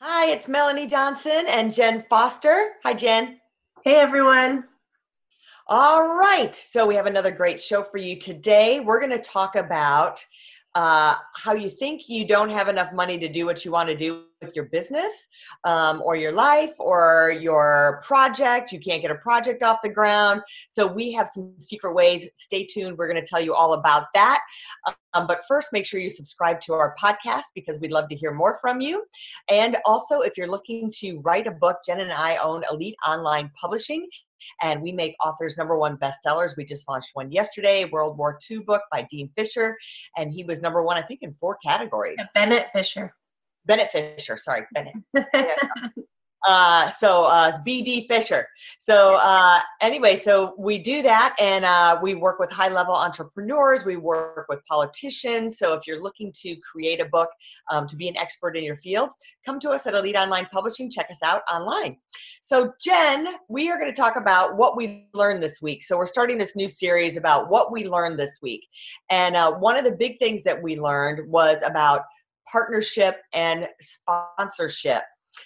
Hi, it's Melanie Johnson and Jen Foster. Hi, Jen. Hey, everyone. All right. So, we have another great show for you today. We're going to talk about uh, how you think you don't have enough money to do what you want to do with your business um, or your life or your project. You can't get a project off the ground. So, we have some secret ways. Stay tuned. We're going to tell you all about that. Um, but first, make sure you subscribe to our podcast because we'd love to hear more from you. And also, if you're looking to write a book, Jen and I own Elite Online Publishing and we make authors number one bestsellers. We just launched one yesterday, World War II book by Dean Fisher, and he was number one, I think, in four categories. Bennett Fisher. Bennett Fisher, sorry, Bennett. Uh, so uh, BD Fisher. So uh, anyway, so we do that, and uh, we work with high-level entrepreneurs. We work with politicians. So if you're looking to create a book, um, to be an expert in your field, come to us at Elite Online Publishing. Check us out online. So Jen, we are going to talk about what we learned this week. So we're starting this new series about what we learned this week, and uh, one of the big things that we learned was about partnership and sponsorship.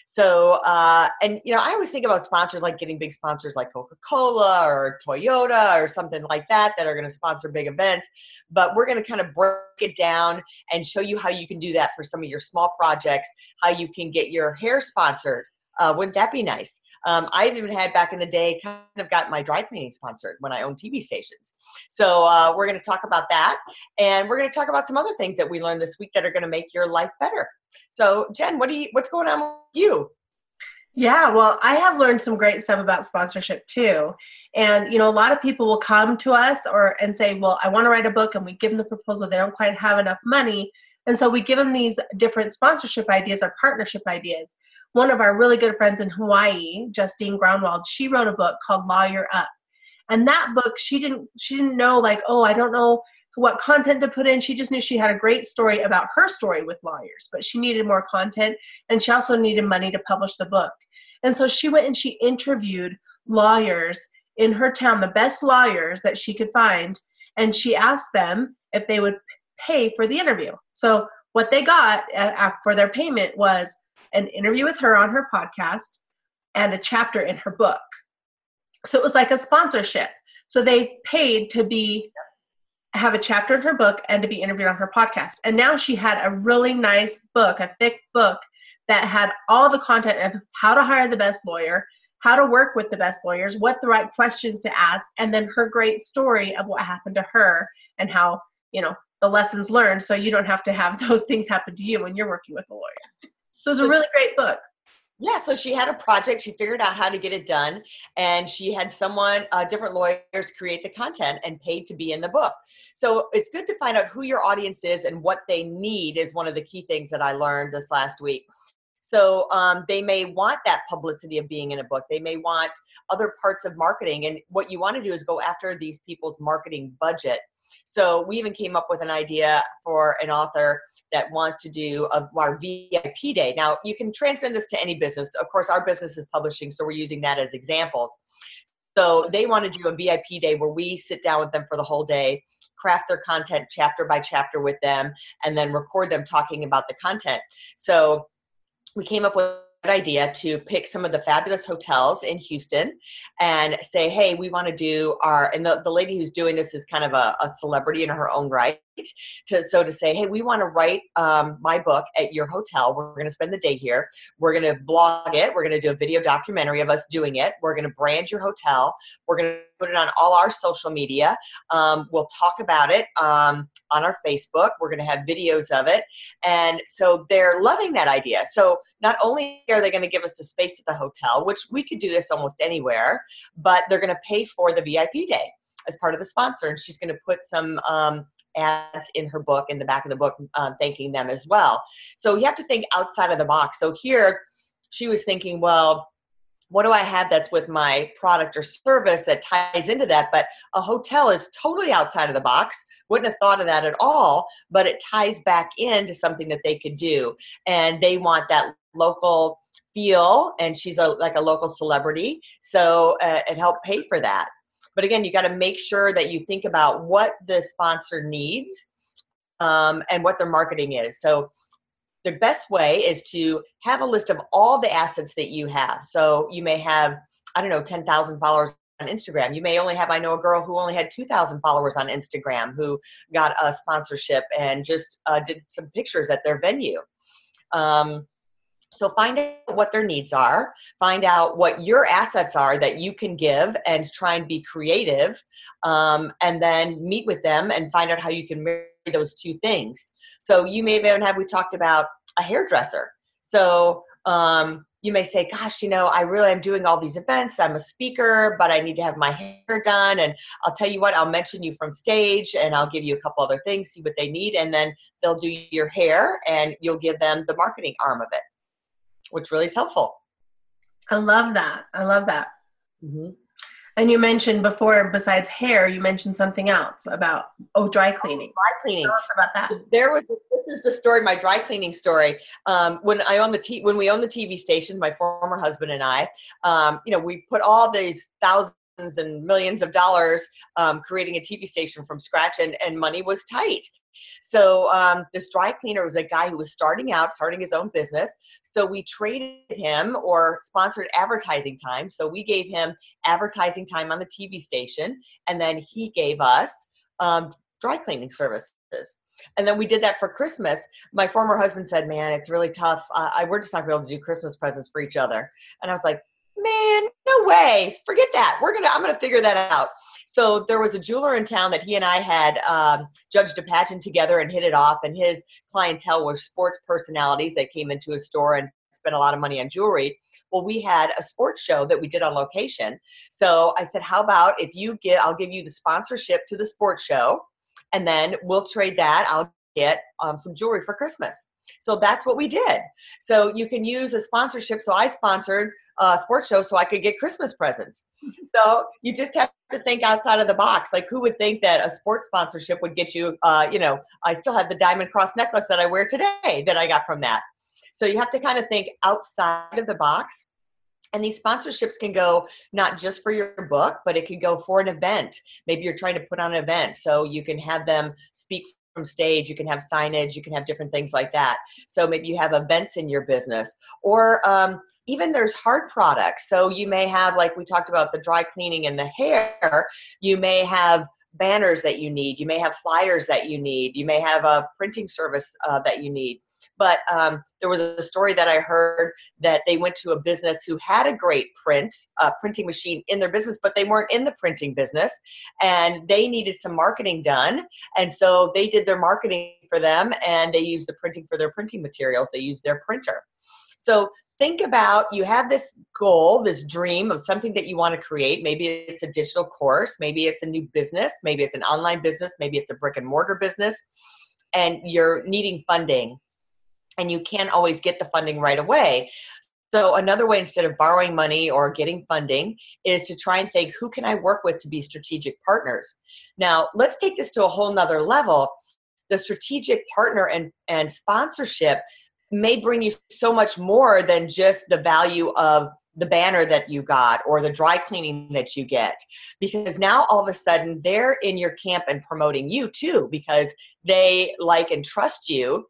So, uh, and you know, I always think about sponsors like getting big sponsors like Coca Cola or Toyota or something like that that are going to sponsor big events. But we're going to kind of break it down and show you how you can do that for some of your small projects, how you can get your hair sponsored. Uh, wouldn't that be nice? Um, I've even had back in the day kind of got my dry cleaning sponsored when I owned TV stations. So uh, we're going to talk about that, and we're going to talk about some other things that we learned this week that are going to make your life better. So Jen, what do you what's going on with you? Yeah, well, I have learned some great stuff about sponsorship too. And you know, a lot of people will come to us or and say, "Well, I want to write a book," and we give them the proposal. They don't quite have enough money, and so we give them these different sponsorship ideas or partnership ideas. One of our really good friends in Hawaii, Justine Groundwald, she wrote a book called Lawyer Up, and that book she didn't she didn't know like, oh, I don't know what content to put in. She just knew she had a great story about her story with lawyers, but she needed more content and she also needed money to publish the book. And so she went and she interviewed lawyers in her town, the best lawyers that she could find, and she asked them if they would pay for the interview. So what they got uh, for their payment was an interview with her on her podcast and a chapter in her book. So it was like a sponsorship. So they paid to be have a chapter in her book and to be interviewed on her podcast. And now she had a really nice book, a thick book that had all the content of how to hire the best lawyer, how to work with the best lawyers, what the right questions to ask, and then her great story of what happened to her and how, you know, the lessons learned so you don't have to have those things happen to you when you're working with a lawyer. So it's a really great book. Yeah, so she had a project. She figured out how to get it done, and she had someone, uh, different lawyers, create the content and paid to be in the book. So it's good to find out who your audience is and what they need. Is one of the key things that I learned this last week. So um, they may want that publicity of being in a book. They may want other parts of marketing, and what you want to do is go after these people's marketing budget so we even came up with an idea for an author that wants to do a, our VIP day. Now you can transcend this to any business. Of course, our business is publishing, so we're using that as examples. So they want to do a VIP day where we sit down with them for the whole day, craft their content chapter by chapter with them, and then record them talking about the content. So we came up with idea to pick some of the fabulous hotels in Houston and say, hey, we want to do our, and the, the lady who's doing this is kind of a, a celebrity in her own right to so to say hey we want to write um, my book at your hotel. We're going to spend the day here. We're going to vlog it. We're going to do a video documentary of us doing it. We're going to brand your hotel. We're going to put it on all our social media. Um, we'll talk about it um, on our facebook. We're going to have videos of it. And so they're loving that idea. So not only are they going to give us the space at the hotel which we could do this almost anywhere but they're going to pay for the vip day as part of the sponsor. And she's going to put some um, ads in her book in the back of the book um, thanking them as well so you have to think outside of the box so here she was thinking, well, what do I have that's with my product or service that ties into that? But a hotel is totally outside of the box. Wouldn't have thought of that at all, but it ties back into something that they could do. And they want that local feel, and she's a, like a local celebrity. So, uh, and help pay for that. But again, you got to make sure that you think about what the sponsor needs um, and what their marketing is. So, the best way is to have a list of all the assets that you have. So you may have, I don't know, 10,000 followers on Instagram. You may only have, I know a girl who only had 2,000 followers on Instagram who got a sponsorship and just uh, did some pictures at their venue. Um, so find out what their needs are, find out what your assets are that you can give, and try and be creative, um, and then meet with them and find out how you can marry those two things. So you may even have we talked about a hairdresser. So um, you may say, "Gosh, you know, I really am doing all these events. I'm a speaker, but I need to have my hair done." And I'll tell you what, I'll mention you from stage, and I'll give you a couple other things, see what they need, and then they'll do your hair, and you'll give them the marketing arm of it which really is helpful. I love that. I love that. Mm-hmm. And you mentioned before, besides hair, you mentioned something else about oh, dry cleaning. Oh, dry cleaning. Tell us about that. There was this is the story, my dry cleaning story. Um, when I own the t- when we own the TV station, my former husband and I, um, you know, we put all these thousands and millions of dollars um, creating a TV station from scratch, and, and money was tight. So um, this dry cleaner was a guy who was starting out, starting his own business. So we traded him or sponsored advertising time. So we gave him advertising time on the TV station, and then he gave us um, dry cleaning services. And then we did that for Christmas. My former husband said, "Man, it's really tough. Uh, I, we're just not going to be able to do Christmas presents for each other." And I was like, "Man, no way. Forget that. We're gonna. I'm gonna figure that out." So there was a jeweler in town that he and I had um, judged a pageant together and hit it off, and his clientele were sports personalities that came into his store and spent a lot of money on jewelry. Well, we had a sports show that we did on location. So I said, "How about if you get? I'll give you the sponsorship to the sports show, and then we'll trade that. I'll get um, some jewelry for Christmas." So that's what we did. So you can use a sponsorship. So I sponsored a sports show so I could get Christmas presents. So you just have to think outside of the box. Like who would think that a sports sponsorship would get you, uh, you know, I still have the diamond cross necklace that I wear today that I got from that. So you have to kind of think outside of the box. And these sponsorships can go not just for your book, but it can go for an event. Maybe you're trying to put on an event. So you can have them speak from stage you can have signage you can have different things like that. So maybe you have events in your business or um, even there's hard products. So you may have like we talked about the dry cleaning and the hair. You may have banners that you need. You may have flyers that you need. You may have a printing service uh, that you need but um, there was a story that I heard that they went to a business who had a great print uh, printing machine in their business, but they weren't in the printing business, and they needed some marketing done, and so they did their marketing for them, and they used the printing for their printing materials. They used their printer. So think about you have this goal, this dream of something that you want to create. Maybe it's a digital course, maybe it's a new business, maybe it's an online business, maybe it's a brick and mortar business, and you're needing funding and you can't always get the funding right away. So another way instead of borrowing money or getting funding is to try and think who can I work with to be strategic partners. Now let's take this to a whole nother level. The strategic partner and, and sponsorship may bring you so much more than just the value of the banner that you got or the dry cleaning that you get because now all of a sudden they're in your camp and promoting you too because they like and trust you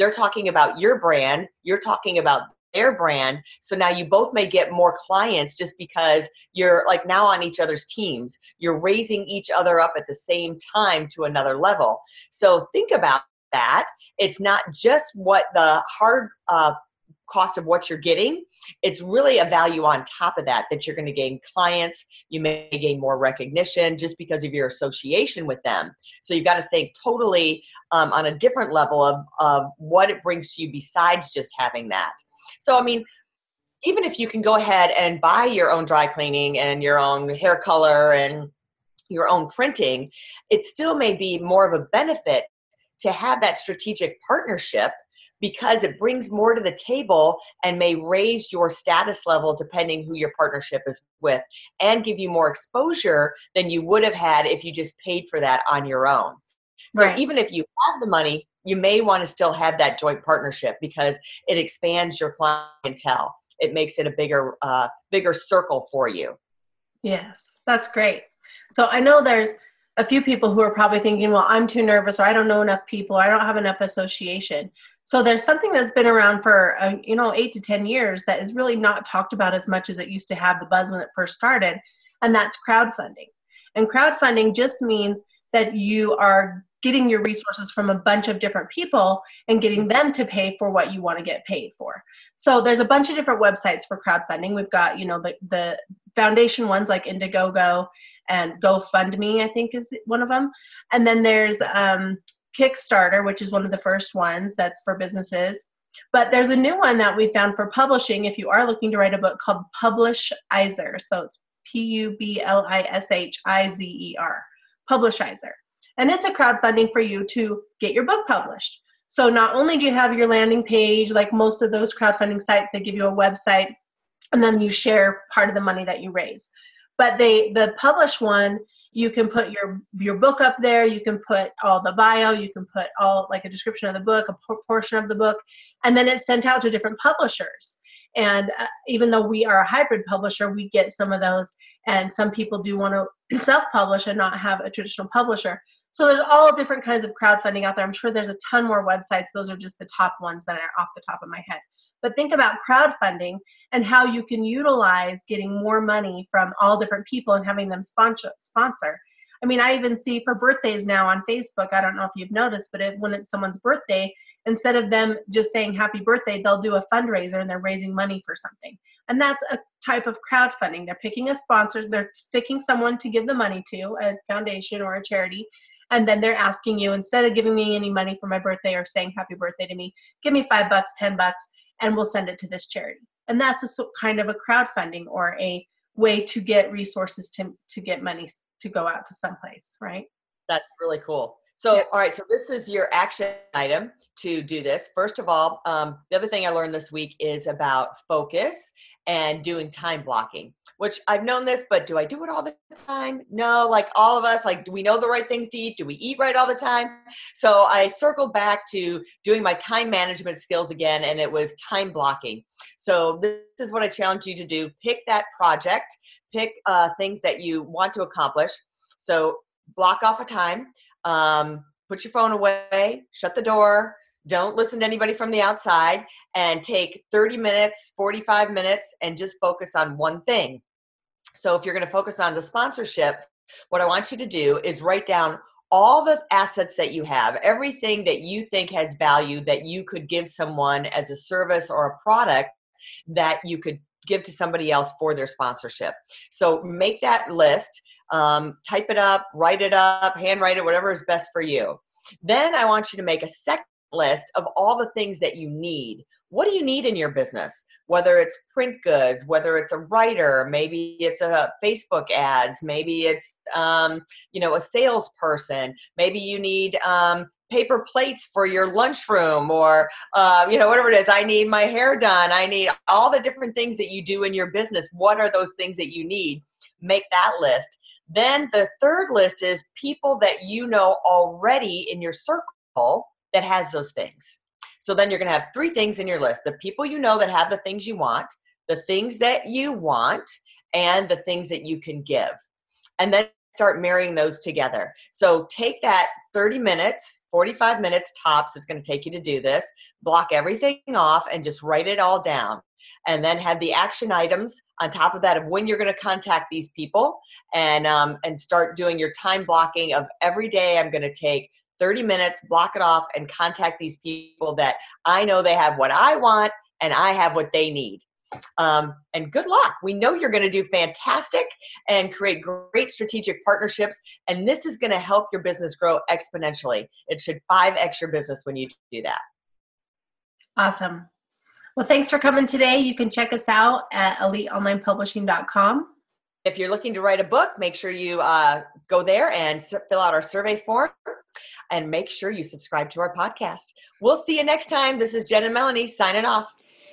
they're talking about your brand, you're talking about their brand. So now you both may get more clients just because you're like now on each other's teams. You're raising each other up at the same time to another level. So think about that. It's not just what the hard uh, cost of what you're getting it's really a value on top of that that you're going to gain clients you may gain more recognition just because of your association with them. So you've got to think totally um, on a different level of, of what it brings to you besides just having that. So i mean even if you can go ahead and buy your own dry cleaning and your own hair color and your own printing it still may be more of a benefit to have that strategic partnership because it brings more to the table and may raise your status level depending who your partnership is with and give you more exposure than you would have had if you just paid for that on your own. So right. even if you have the money, you may want to still have that joint partnership because it expands your clientele. It makes it a bigger, uh, bigger circle for you. Yes, that's great. So I know there's a few people who are probably thinking, well, I'm too nervous, or I don't know enough people, or I don't have enough association. So there's something that's been around for uh, you know eight to ten years that is really not talked about as much as it used to have the buzz when it first started, and that's crowdfunding. And crowdfunding just means that you are getting your resources from a bunch of different people and getting them to pay for what you want to get paid for. So there's a bunch of different websites for crowdfunding. We've got, you know, the, the foundation ones like Indiegogo and GoFundMe, I think is one of them. And then there's um, Kickstarter, which is one of the first ones that's for businesses. But there's a new one that we found for publishing if you are looking to write a book called Publishizer. So it's P U B L I S H I Z E R, Publishizer. And it's a crowdfunding for you to get your book published. So not only do you have your landing page, like most of those crowdfunding sites, they give you a website and then you share part of the money that you raise. But they the publish one, you can put your your book up there, you can put all the bio, you can put all like a description of the book, a portion of the book, and then it's sent out to different publishers. And uh, even though we are a hybrid publisher, we get some of those and some people do want to self-publish and not have a traditional publisher. So there's all different kinds of crowdfunding out there. I'm sure there's a ton more websites. Those are just the top ones that are off the top of my head. But think about crowdfunding and how you can utilize getting more money from all different people and having them sponsor. sponsor. I mean, I even see for birthdays now on Facebook. I don't know if you've noticed, but when it's someone's birthday, instead of them just saying happy birthday, they'll do a fundraiser and they're raising money for something. And that's a type of crowdfunding. They're picking a sponsor, they're picking someone to give the money to, a foundation or a charity, and then they're asking you instead of giving me any money for my birthday or saying happy birthday to me give me five bucks ten bucks and we'll send it to this charity. And that's a kind of a crowdfunding or a way to get resources to to get money to go out to someplace right? That's really cool so, all right, so this is your action item to do this. First of all, um, the other thing I learned this week is about focus and doing time blocking, which I've known this, but do I do it all the time? No, like all of us, like, do we know the right things to eat? Do we eat right all the time? So I circled back to doing my time management skills again, and it was time blocking. So this is what I challenge you to do pick that project, pick uh, things that you want to accomplish. So block off a time um, put your phone away, shut the door, don't listen to anybody from the outside, and take 30 minutes, 45 minutes, and just focus on one thing. So if you're going to focus on the sponsorship, what I want you to do is write down all the assets that you have, everything that you think has value that you could give someone as a service or a product that you could give to somebody else for their sponsorship. So make that list, um, type it up, write it up, handwrite it, whatever is best for you. Then I want you to make a second list of all the things that you need. What do you need in your business? Whether it's print goods, whether it's a writer, maybe it's a Facebook ads, maybe it's um, you know a salesperson, maybe you need um, paper plates for your lunchroom or uh, you know whatever it is. I need my hair done. I need all the different things that you do in your business. What are those things that you need? Make that list. Then the third list is people that you know already in your circle that has those things. So then you're going to have three things in your list. The people you know that have the things you want the things that you want and the things that you can give. And then start marrying those together. So take that 30 minutes, 45 minutes tops is going to take you to do this. Block everything off and just write it all down. And then have the action items on top of that of when you're going to contact these people and um, and start doing your time blocking of every day I'm going to take 30 minutes, block it off, and contact these people that I know they have what I want and I have what they need. Um, and good luck. We know you're going to do fantastic and create great strategic partnerships. And this is going to help your business grow exponentially. It should 5x your business when you do that. Awesome. Well, thanks for coming today. You can check us out at eliteonlinepublishing.com. If you're looking to write a book, make sure you uh, go there and fill out our survey form. And make sure you subscribe to our podcast. We'll see you next time. This is Jen and Melanie signing off.